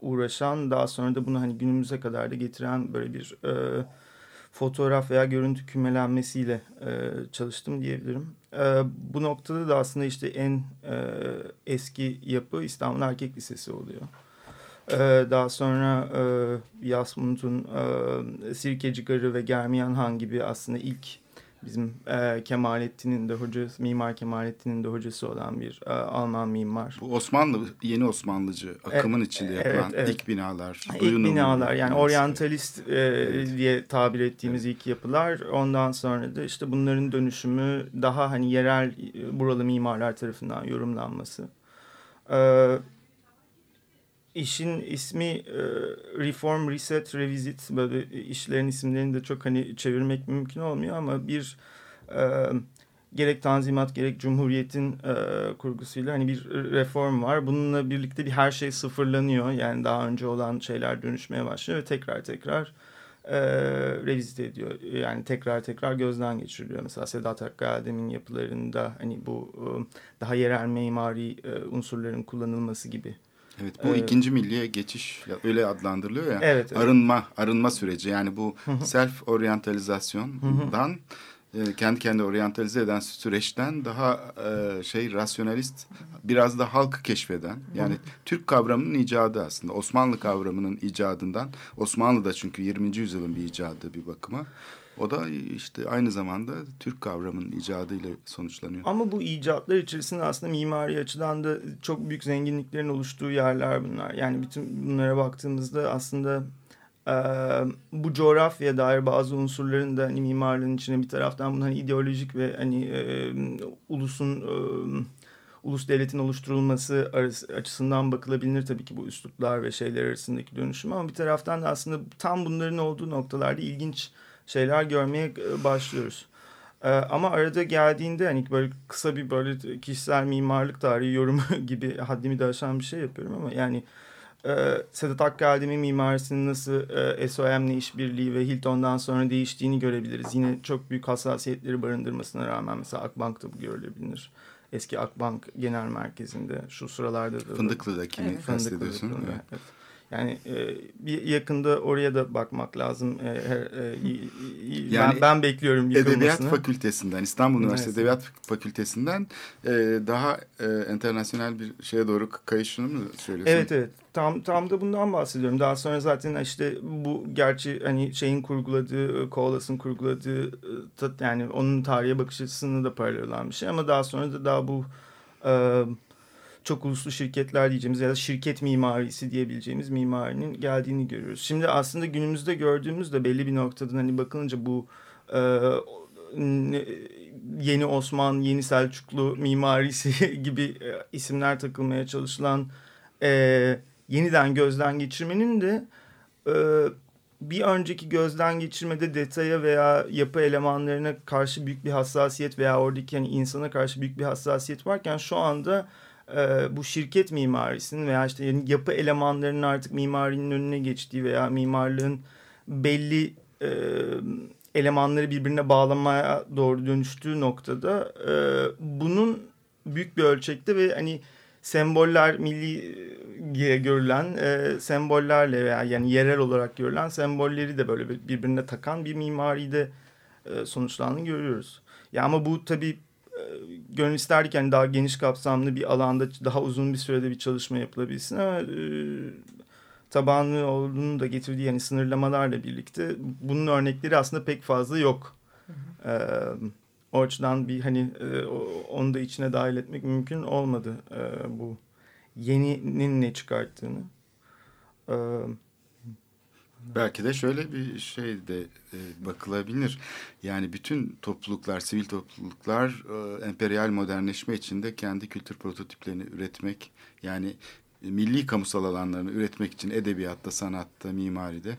uğraşan daha sonra da bunu hani günümüze kadar da getiren böyle bir e, fotoğraf veya görüntü kümelenmesiyle e, çalıştım diyebilirim. E, bu noktada da aslında işte en e, eski yapı İstanbul Erkek Lisesi oluyor. Ee, daha sonra e, Yasmut'un e, Sirkeci Garı ve Germiyan Han gibi aslında ilk bizim e, Kemalettin'in de hocası, Mimar Kemalettin'in de hocası olan bir e, Alman mimar. Bu Osmanlı, yeni Osmanlıcı akımın içinde evet, yapılan evet. ilk binalar. İlk Duyunun binalar yani oryantalist e, diye tabir ettiğimiz ilk yapılar. Ondan sonra da işte bunların dönüşümü daha hani yerel e, buralı mimarlar tarafından yorumlanması. E, işin ismi e, Reform, Reset, Revisit böyle işlerin isimlerini de çok hani çevirmek mümkün olmuyor ama bir e, gerek Tanzimat gerek Cumhuriyet'in e, kurgusuyla hani bir reform var. Bununla birlikte bir her şey sıfırlanıyor. Yani daha önce olan şeyler dönüşmeye başlıyor ve tekrar tekrar e, revizite ediyor. Yani tekrar tekrar gözden geçiriliyor. Mesela Sedat Hakkı yapılarında hani bu e, daha yerel mimari e, unsurların kullanılması gibi. Evet bu Ee, ikinci milliye geçiş öyle adlandırılıyor ya. Evet, evet. Arınma, arınma süreci yani bu self oryantalizasyondan e, kendi kendi oryantalize eden süreçten daha e, şey rasyonalist biraz da halkı keşfeden yani Türk kavramının icadı aslında Osmanlı kavramının icadından Osmanlı da çünkü 20. yüzyılın bir icadı bir bakıma o da işte aynı zamanda Türk kavramının icadıyla sonuçlanıyor. Ama bu icatlar içerisinde aslında mimari açıdan da çok büyük zenginliklerin oluştuğu yerler bunlar. Yani bütün bunlara baktığımızda aslında e, bu coğrafyaya dair bazı unsurların da hani mimarlığın içine bir taraftan bunu hani ideolojik ve hani e, ulusun e, ulus devletin oluşturulması açısından bakılabilir tabii ki bu üsluplar ve şeyler arasındaki dönüşüm ama bir taraftan da aslında tam bunların olduğu noktalarda ilginç şeyler görmeye e, başlıyoruz. Ee, ama arada geldiğinde hani böyle kısa bir böyle kişisel mimarlık tarihi yorumu gibi haddimi de aşan bir şey yapıyorum ama yani e, Sedat Hakkı Adem'in mimarisinin nasıl e, SOM'le işbirliği ve Hilton'dan sonra değiştiğini görebiliriz. Yine çok büyük hassasiyetleri barındırmasına rağmen mesela Akbank'ta bu görülebilir. Eski Akbank Genel Merkezi'nde şu sıralarda da... Fındıklı'dakini Evet, kastediyorsun. Fındıklı'da, Evet. evet. Yani e, bir yakında oraya da bakmak lazım. E, e, Yani ben, ben bekliyorum Edebiyat yıkılmasını. Fakültesinden, İstanbul Evet. Üniversitesi Edebiyat Fakültesinden e, daha e, internasyonel bir şeye doğru kayışını mı söylüyorsun? Evet evet. Tam tam da bundan bahsediyorum. Daha sonra zaten işte bu gerçi hani şeyin kurguladığı, Koalas'ın kurguladığı e, yani onun tarihe bakış açısını da paralel olan bir şey ama daha sonra da daha bu e, çok uluslu şirketler diyeceğimiz ya da şirket mimarisi diyebileceğimiz mimarinin geldiğini görüyoruz. Şimdi aslında günümüzde gördüğümüz de belli bir noktadan hani bakılınca bu e, yeni Osman, yeni Selçuklu mimarisi gibi e, isimler takılmaya çalışılan e, yeniden gözden geçirmenin de e, bir önceki gözden geçirmede detaya veya yapı elemanlarına karşı büyük bir hassasiyet veya oradaki hani insana karşı büyük bir hassasiyet varken şu anda e, bu şirket mimarisinin veya işte yani yapı elemanlarının artık mimarinin önüne geçtiği veya mimarlığın belli e, elemanları birbirine bağlamaya doğru dönüştüğü noktada e, bunun büyük bir ölçekte ve hani semboller milli diye görülen e, sembollerle veya yani yerel olarak görülen sembolleri de böyle birbirine takan bir mimaride e, sonuçlandığını görüyoruz. Ya ama bu tabii e, gönül isterdik yani daha geniş kapsamlı bir alanda daha uzun bir sürede bir çalışma yapılabilsin ama e, tabanlı olduğunu da getirdiği yani sınırlamalarla birlikte bunun örnekleri aslında pek fazla yok. E, o açıdan bir hani e, onu da içine dahil etmek mümkün olmadı e, bu yeninin ne çıkarttığını. E, Belki de şöyle bir şey de e, bakılabilir. Yani bütün topluluklar, sivil topluluklar e, emperyal modernleşme içinde kendi kültür prototiplerini üretmek, yani milli kamusal alanlarını üretmek için edebiyatta, sanatta, mimaride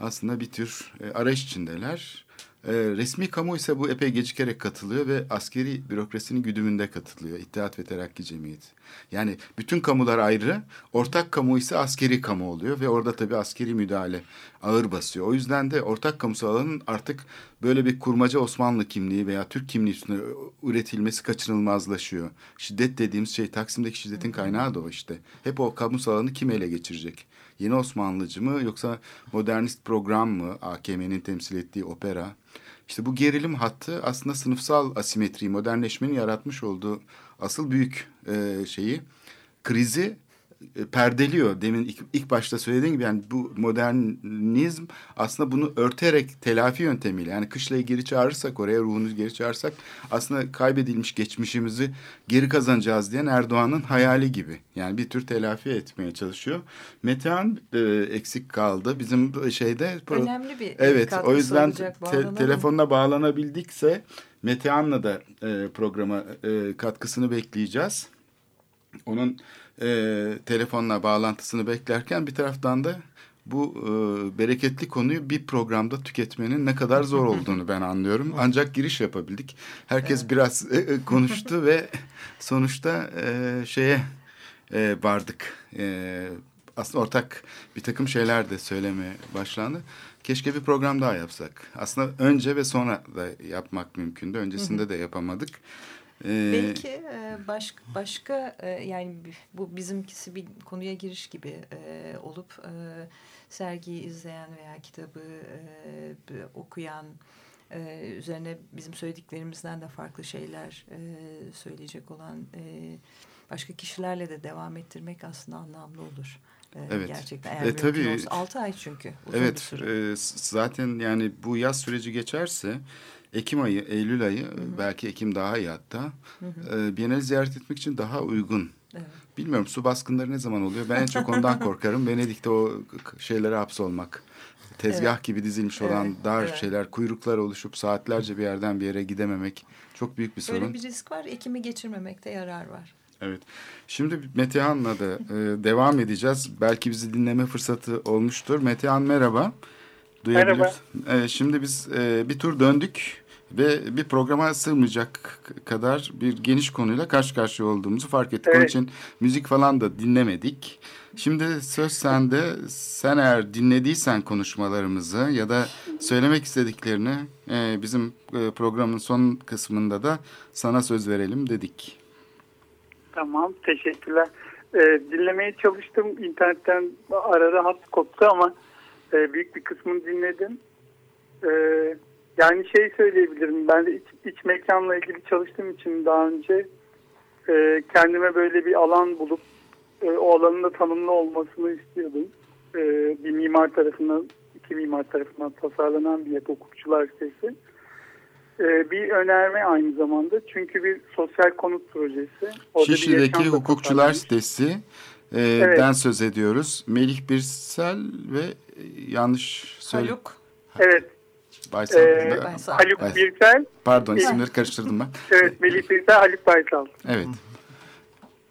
aslında bir tür e, arayış içindeler. E, resmi kamu ise bu epey gecikerek katılıyor ve askeri bürokrasinin güdümünde katılıyor. İttihat ve Terakki Cemiyeti. Yani bütün kamular ayrı, ortak kamu ise askeri kamu oluyor ve orada tabii askeri müdahale ağır basıyor. O yüzden de ortak kamusal alanın artık böyle bir kurmaca Osmanlı kimliği veya Türk kimliği üstüne üretilmesi kaçınılmazlaşıyor. Şiddet dediğimiz şey Taksim'deki şiddetin kaynağı da o işte. Hep o kamusal alanı kim ele geçirecek? Yeni Osmanlıcı mı yoksa modernist program mı? AKM'nin temsil ettiği opera. İşte bu gerilim hattı aslında sınıfsal asimetriyi, modernleşmenin yaratmış olduğu asıl büyük e, şeyi, krizi perdeliyor. Demin ilk, ilk başta söylediğim gibi yani bu modernizm aslında bunu örterek telafi yöntemiyle yani kışlayı geri çağırırsak oraya ruhunu geri çağırırsak aslında kaybedilmiş geçmişimizi geri kazanacağız diyen Erdoğan'ın hayali gibi. Yani bir tür telafi etmeye çalışıyor. Metehan e, eksik kaldı. Bizim şeyde Önemli bir Evet o yüzden olacak, te- telefonla bağlanabildikse Metehan'la da e, programa e, katkısını bekleyeceğiz. Onun e, telefonla bağlantısını beklerken bir taraftan da bu e, bereketli konuyu bir programda tüketmenin ne kadar zor olduğunu ben anlıyorum. Ancak giriş yapabildik. Herkes biraz e, e, konuştu ve sonuçta e, şeye e, vardık. E, aslında ortak bir takım şeyler de söylemeye başlandı. Keşke bir program daha yapsak. Aslında önce ve sonra da yapmak mümkündü. Öncesinde de yapamadık. Ee, Belki e, baş, başka e, yani bu bizimkisi bir konuya giriş gibi e, olup e, sergiyi izleyen veya kitabı e, okuyan e, üzerine bizim söylediklerimizden de farklı şeyler e, söyleyecek olan e, başka kişilerle de devam ettirmek aslında anlamlı olur. Evet. Gerçekten eğer e, tabii, olsa. 6 ay çünkü. Evet. E, zaten yani bu yaz süreci geçerse Ekim ayı, Eylül ayı hı hı. belki Ekim daha iyi hatta. Hı hı. E, Biennale ziyaret etmek için daha uygun. Evet. Bilmiyorum su baskınları ne zaman oluyor? Ben en çok ondan korkarım. Venedik'te o şeylere hapsolmak tezgah evet. gibi dizilmiş olan evet. dar evet. şeyler, kuyruklar oluşup saatlerce bir yerden bir yere gidememek çok büyük bir sorun. Böyle bir risk var. Ekimi geçirmemekte yarar var. Evet. Şimdi Metehan'la da e, devam edeceğiz. Belki bizi dinleme fırsatı olmuştur. Metehan merhaba. Merhaba. E, şimdi biz e, bir tur döndük ve bir programa sığmayacak kadar bir geniş konuyla karşı karşıya olduğumuzu fark ettik. Evet. Onun için müzik falan da dinlemedik. Şimdi söz sende. Sen eğer dinlediysen konuşmalarımızı ya da söylemek istediklerini e, bizim e, programın son kısmında da sana söz verelim dedik. Tamam teşekkürler. E, dinlemeye çalıştım. internetten arada hat koptu ama e, büyük bir kısmını dinledim. E, yani şey söyleyebilirim. Ben de iç, iç mekanla ilgili çalıştığım için daha önce e, kendime böyle bir alan bulup e, o alanın da tanımlı olmasını istiyordum. E, bir mimar tarafından, iki mimar tarafından tasarlanan bir yapı hukukçular sitesi. E, bir önerme aynı zamanda. Çünkü bir sosyal konut projesi. Orada Şişli'deki hukukçular sitesi e, evet. den söz ediyoruz. Melih Birsel ve e, yanlış söyle. Haluk. Evet. Baysal. Ee, Haluk Baysal. Birsel. Pardon isimleri karıştırdım ben. evet Melih Birsel, Haluk Baysal. Evet.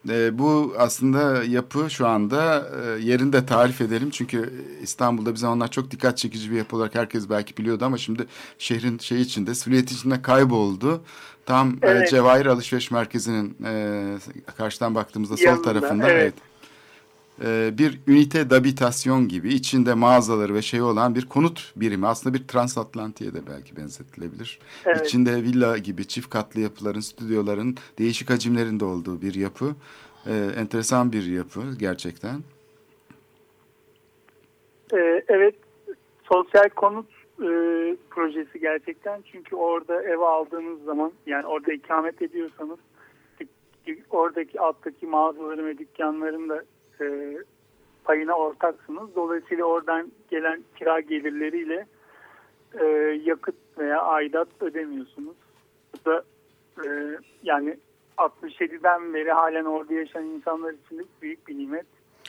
E, bu aslında yapı şu anda e, yerinde tarif edelim. Çünkü İstanbul'da bir zamanlar çok dikkat çekici bir yapı olarak herkes belki biliyordu ama şimdi şehrin şey içinde, silüet içinde kayboldu. Tam e, evet. e, Cevahir Alışveriş Merkezi'nin e, karşıdan baktığımızda Yanında, sol tarafında. Evet. evet e, bir ünite d'habitasyon gibi içinde mağazaları ve şey olan bir konut birimi. Aslında bir transatlantiye de belki benzetilebilir. Evet. İçinde villa gibi çift katlı yapıların, stüdyoların değişik hacimlerinde olduğu bir yapı. E, enteresan bir yapı gerçekten. E, evet, sosyal konut e, projesi gerçekten. Çünkü orada ev aldığınız zaman yani orada ikamet ediyorsanız oradaki alttaki mağazaların ve dükkanların da e, payına ortaksınız. Dolayısıyla oradan gelen kira gelirleriyle e, yakıt veya aidat ödemiyorsunuz. Bu da e, yani 67'den beri halen orada yaşayan insanlar için büyük bir nimet.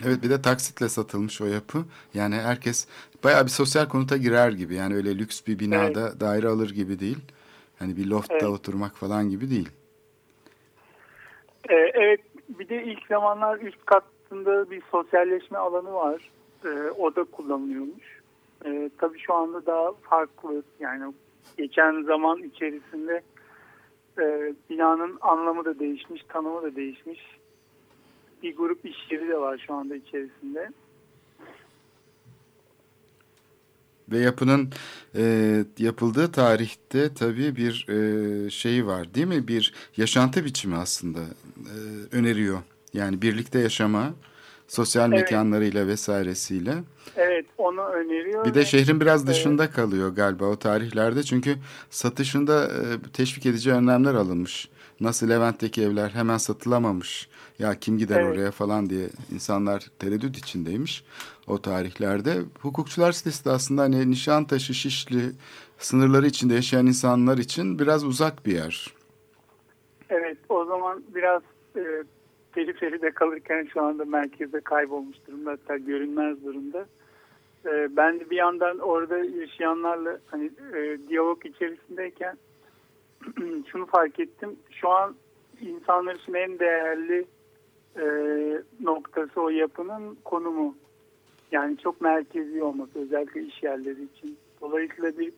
Evet bir de taksitle satılmış o yapı. Yani herkes bayağı bir sosyal konuta girer gibi. Yani öyle lüks bir binada evet. daire alır gibi değil. Hani bir loftta evet. oturmak falan gibi değil. Ee, evet bir de ilk zamanlar üst kat aslında bir sosyalleşme alanı var. E, o da kullanılıyormuş. E, tabii şu anda daha farklı. Yani geçen zaman içerisinde e, binanın anlamı da değişmiş, tanımı da değişmiş. Bir grup iş yeri de var şu anda içerisinde. Ve yapının e, yapıldığı tarihte tabii bir e, şey var değil mi? Bir yaşantı biçimi aslında e, öneriyor. Yani birlikte yaşama, sosyal evet. mekanlarıyla vesairesiyle. Evet onu öneriyor. Bir de şehrin biraz dışında evet. kalıyor galiba o tarihlerde. Çünkü satışında e, teşvik edici önlemler alınmış. Nasıl Levent'teki evler hemen satılamamış. Ya kim gider evet. oraya falan diye insanlar tereddüt içindeymiş o tarihlerde. Hukukçular sitesi de aslında hani Nişantaşı, Şişli sınırları içinde yaşayan insanlar için biraz uzak bir yer. Evet o zaman biraz e, periferide kalırken şu anda merkezde kaybolmuş durumda hatta görünmez durumda. E, ben de bir yandan orada yaşayanlarla hani e, diyalog içerisindeyken şunu fark ettim. Şu an insanlar için en değerli e, noktası o yapının konumu. Yani çok merkezi olması özellikle iş yerleri için. Dolayısıyla bir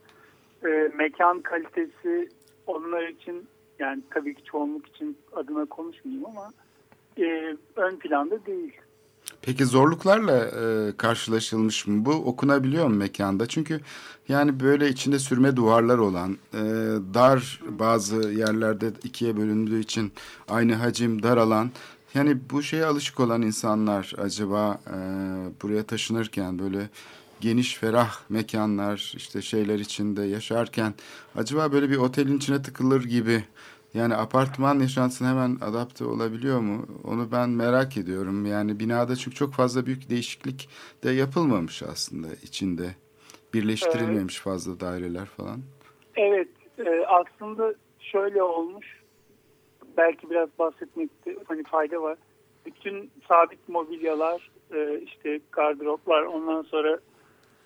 e, mekan kalitesi onlar için yani tabii ki çoğunluk için adına konuşmayayım ama e, ön planda değil. Peki zorluklarla e, karşılaşılmış mı? Bu okunabiliyor mu mekanda? Çünkü yani böyle içinde sürme duvarlar olan, e, dar bazı yerlerde ikiye bölündüğü için aynı hacim, dar alan. Yani bu şeye alışık olan insanlar acaba e, buraya taşınırken böyle geniş, ferah mekanlar işte şeyler içinde yaşarken acaba böyle bir otelin içine tıkılır gibi yani apartman yaşantısına hemen adapte olabiliyor mu? Onu ben merak ediyorum. Yani binada çünkü çok fazla büyük değişiklik de yapılmamış aslında içinde. Birleştirilmemiş evet. fazla daireler falan. Evet. E, aslında şöyle olmuş. Belki biraz bahsetmekte hani fayda var. Bütün sabit mobilyalar, e, işte gardıroplar, ondan sonra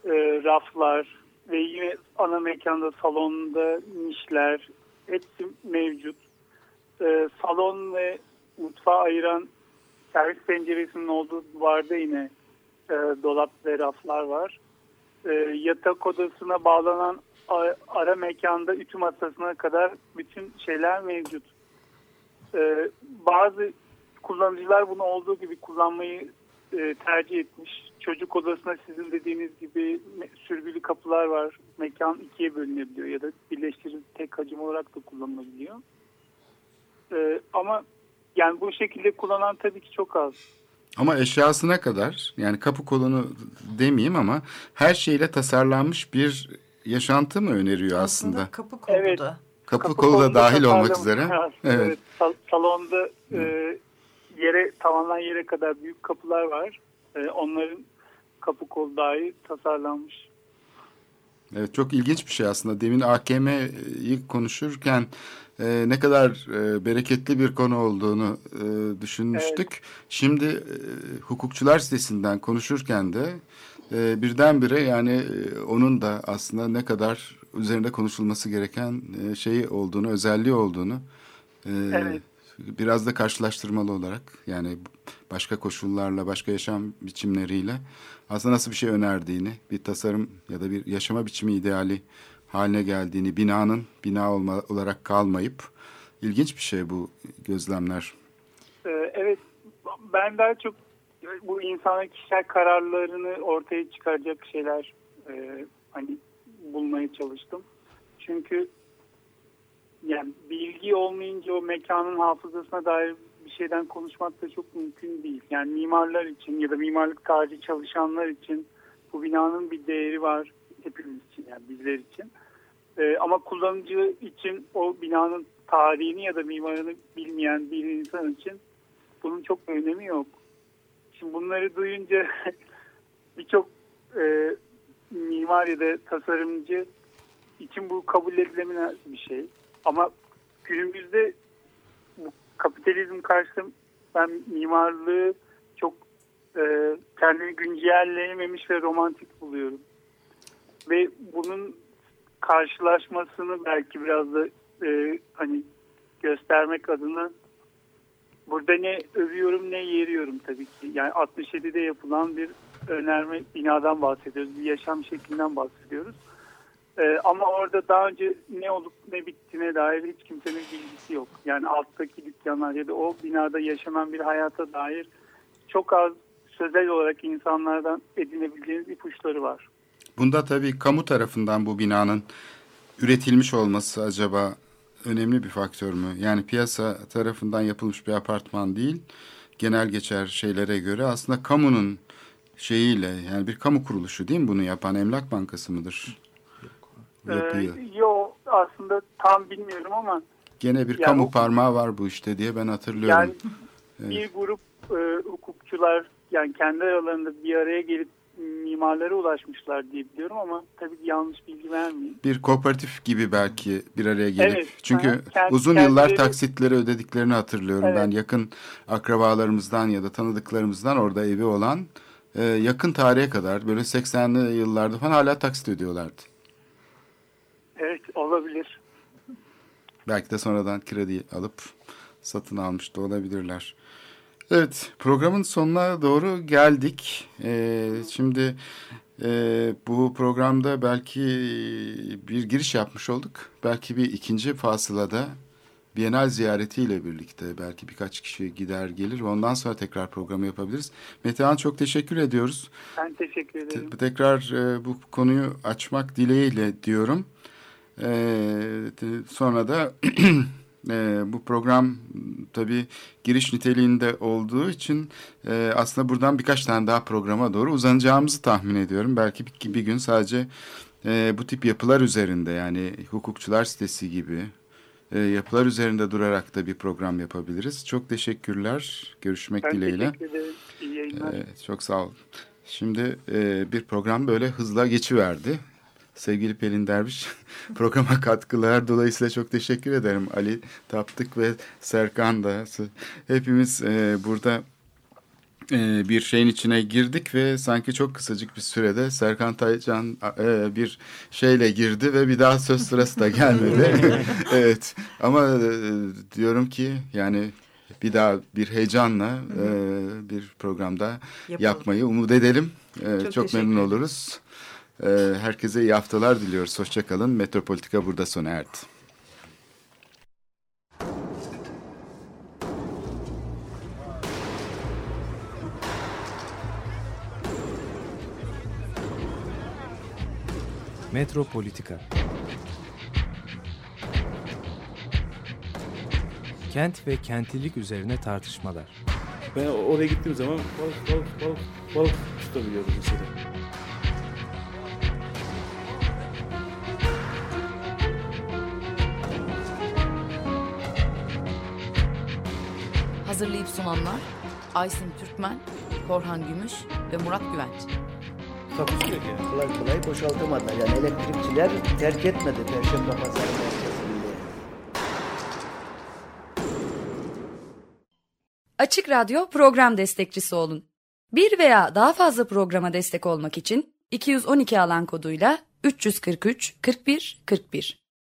e, raflar ve yine ana mekanda salonda nişler, hepsi mevcut. Ee, salon ve mutfağı ayıran servis penceresinin olduğu duvarda yine e, dolap ve raflar var. E, yatak odasına bağlanan ara mekanda ütü masasına kadar bütün şeyler mevcut. E, bazı kullanıcılar bunu olduğu gibi kullanmayı e, tercih etmiş. Çocuk odasına sizin dediğiniz gibi sürgülü kapılar var. Mekan ikiye bölünebiliyor ya da birleştirilip tek hacim olarak da kullanılabiliyor. E, ama yani bu şekilde kullanan tabii ki çok az. Ama eşyasına kadar yani kapı kolunu demeyeyim ama her şeyle tasarlanmış bir yaşantı mı öneriyor aslında? aslında kapı kolu evet. da. Kapı, kapı kolu da dahil olmak üzere. Evet. evet. Sal salonda e, yere tavandan yere kadar büyük kapılar var. E, onların kapı kolu dahi tasarlanmış. Evet çok ilginç bir şey aslında. Demin AKM'yi konuşurken e, ne kadar e, bereketli bir konu olduğunu e, düşünmüştük. Evet. Şimdi e, hukukçular sitesinden konuşurken de e, birdenbire yani e, onun da aslında ne kadar üzerinde konuşulması gereken e, şeyi olduğunu, özelliği olduğunu e, evet biraz da karşılaştırmalı olarak yani başka koşullarla, başka yaşam biçimleriyle aslında nasıl bir şey önerdiğini, bir tasarım ya da bir yaşama biçimi ideali haline geldiğini, binanın bina olma, olarak kalmayıp ilginç bir şey bu gözlemler. Ee, evet, ben daha çok bu insanın kişisel kararlarını ortaya çıkaracak şeyler e, hani bulmaya çalıştım. Çünkü yani bilgi olmayınca o mekanın hafızasına dair bir şeyden konuşmak da çok mümkün değil. Yani mimarlar için ya da mimarlık tarihi çalışanlar için bu binanın bir değeri var hepimiz için yani bizler için. Ee, ama kullanıcı için o binanın tarihini ya da mimarını bilmeyen bir insan için bunun çok önemi yok. Şimdi bunları duyunca birçok e, mimar ya da tasarımcı için bu kabul edilemez bir şey. Ama günümüzde bu kapitalizm karşısında ben mimarlığı çok e, kendini güncelleyememiş ve romantik buluyorum. Ve bunun karşılaşmasını belki biraz da e, hani göstermek adına burada ne övüyorum ne yeriyorum tabii ki. Yani 67'de yapılan bir önerme binadan bahsediyoruz. Bir yaşam şeklinden bahsediyoruz. Ee, ama orada daha önce ne olup ne bittiğine dair hiç kimsenin bilgisi yok. Yani alttaki dükkanlar ya da o binada yaşanan bir hayata dair çok az sözel olarak insanlardan edinebileceğiniz ipuçları var. Bunda tabii kamu tarafından bu binanın üretilmiş olması acaba önemli bir faktör mü? Yani piyasa tarafından yapılmış bir apartman değil, genel geçer şeylere göre aslında kamunun şeyiyle yani bir kamu kuruluşu değil mi bunu yapan Emlak Bankası mıdır? Yapıyor? Ee, yok aslında tam bilmiyorum ama. Gene bir yani, kamu parmağı var bu işte diye ben hatırlıyorum. Yani evet. bir grup e, hukukçular yani kendi aralarında bir araya gelip mimarlara ulaşmışlar diye biliyorum ama tabii yanlış bilgi vermeyeyim. Bir kooperatif gibi belki bir araya gelip. Evet, Çünkü ha, kend, uzun kendileri... yıllar taksitleri ödediklerini hatırlıyorum. Evet. Ben yakın akrabalarımızdan ya da tanıdıklarımızdan orada evi olan e, yakın tarihe kadar böyle 80'li yıllarda falan hala taksit ödüyorlardı. Evet olabilir. Belki de sonradan kredi alıp satın almış da olabilirler. Evet programın sonuna doğru geldik. Ee, şimdi e, bu programda belki bir giriş yapmış olduk. Belki bir ikinci fasılada Bienal ziyaretiyle birlikte belki birkaç kişi gider gelir. Ondan sonra tekrar programı yapabiliriz. Metehan çok teşekkür ediyoruz. Ben teşekkür ederim. Te tekrar e, bu konuyu açmak dileğiyle diyorum. E, sonra da e, bu program tabii giriş niteliğinde olduğu için e, aslında buradan birkaç tane daha programa doğru uzanacağımızı tahmin ediyorum. Belki bir, bir gün sadece e, bu tip yapılar üzerinde yani hukukçular sitesi gibi e, yapılar üzerinde durarak da bir program yapabiliriz. Çok teşekkürler. Görüşmek ben dileğiyle. Teşekkür ederim. E, çok sağ olun. Şimdi e, bir program böyle hızla geçiverdi. Sevgili Pelin Derviş programa katkılar dolayısıyla çok teşekkür ederim. Ali Taptık ve Serkan da hepimiz e, burada e, bir şeyin içine girdik ve sanki çok kısacık bir sürede Serkan Taycan e, bir şeyle girdi ve bir daha söz sırası da gelmedi. evet ama e, diyorum ki yani bir daha bir heyecanla e, bir programda Yapalım. yapmayı umut edelim. E, çok, çok memnun oluruz. E, herkese iyi haftalar diliyoruz. Hoşçakalın. Metropolitika burada sona erdi. Metropolitika Kent ve kentlilik üzerine tartışmalar. Ben oraya gittiğim zaman balık balık balık balık tutabiliyordum mesela. Hazırlayıp sunanlar Aysin Türkmen, Korhan Gümüş ve Murat Güvenç. Takusu yok yani. Kolay kolay boşaltamadı. Yani elektrikçiler terk etmedi Perşembe Pazarı merkezini. Açık Radyo program destekçisi olun. Bir veya daha fazla programa destek olmak için 212 alan koduyla 343 41 41